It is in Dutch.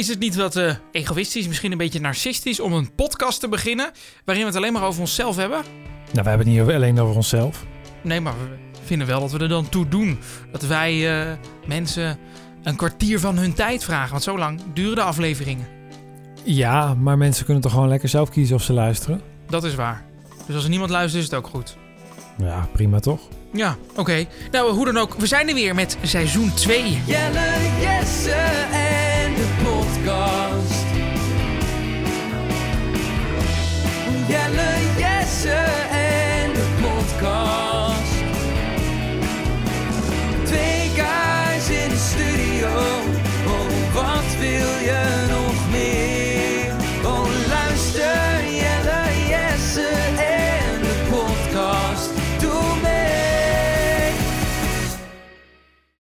Is het niet wat eh, egoïstisch, misschien een beetje narcistisch om een podcast te beginnen waarin we het alleen maar over onszelf hebben? Nou, we hebben het niet alleen over onszelf. Nee, maar we vinden wel dat we er dan toe doen. Dat wij uh, mensen een kwartier van hun tijd vragen, want zo lang duren de afleveringen. Ja, maar mensen kunnen toch gewoon lekker zelf kiezen of ze luisteren? Dat is waar. Dus als er niemand luistert, is het ook goed. Ja, prima toch? Ja, oké. Okay. Nou, hoe dan ook, we zijn er weer met seizoen 2. Jelle, yes! Jelle, Jesse en de podcast. Twee guys in de studio, oh wat wil je nog meer? Oh luister, Jelle, Jesse en de podcast.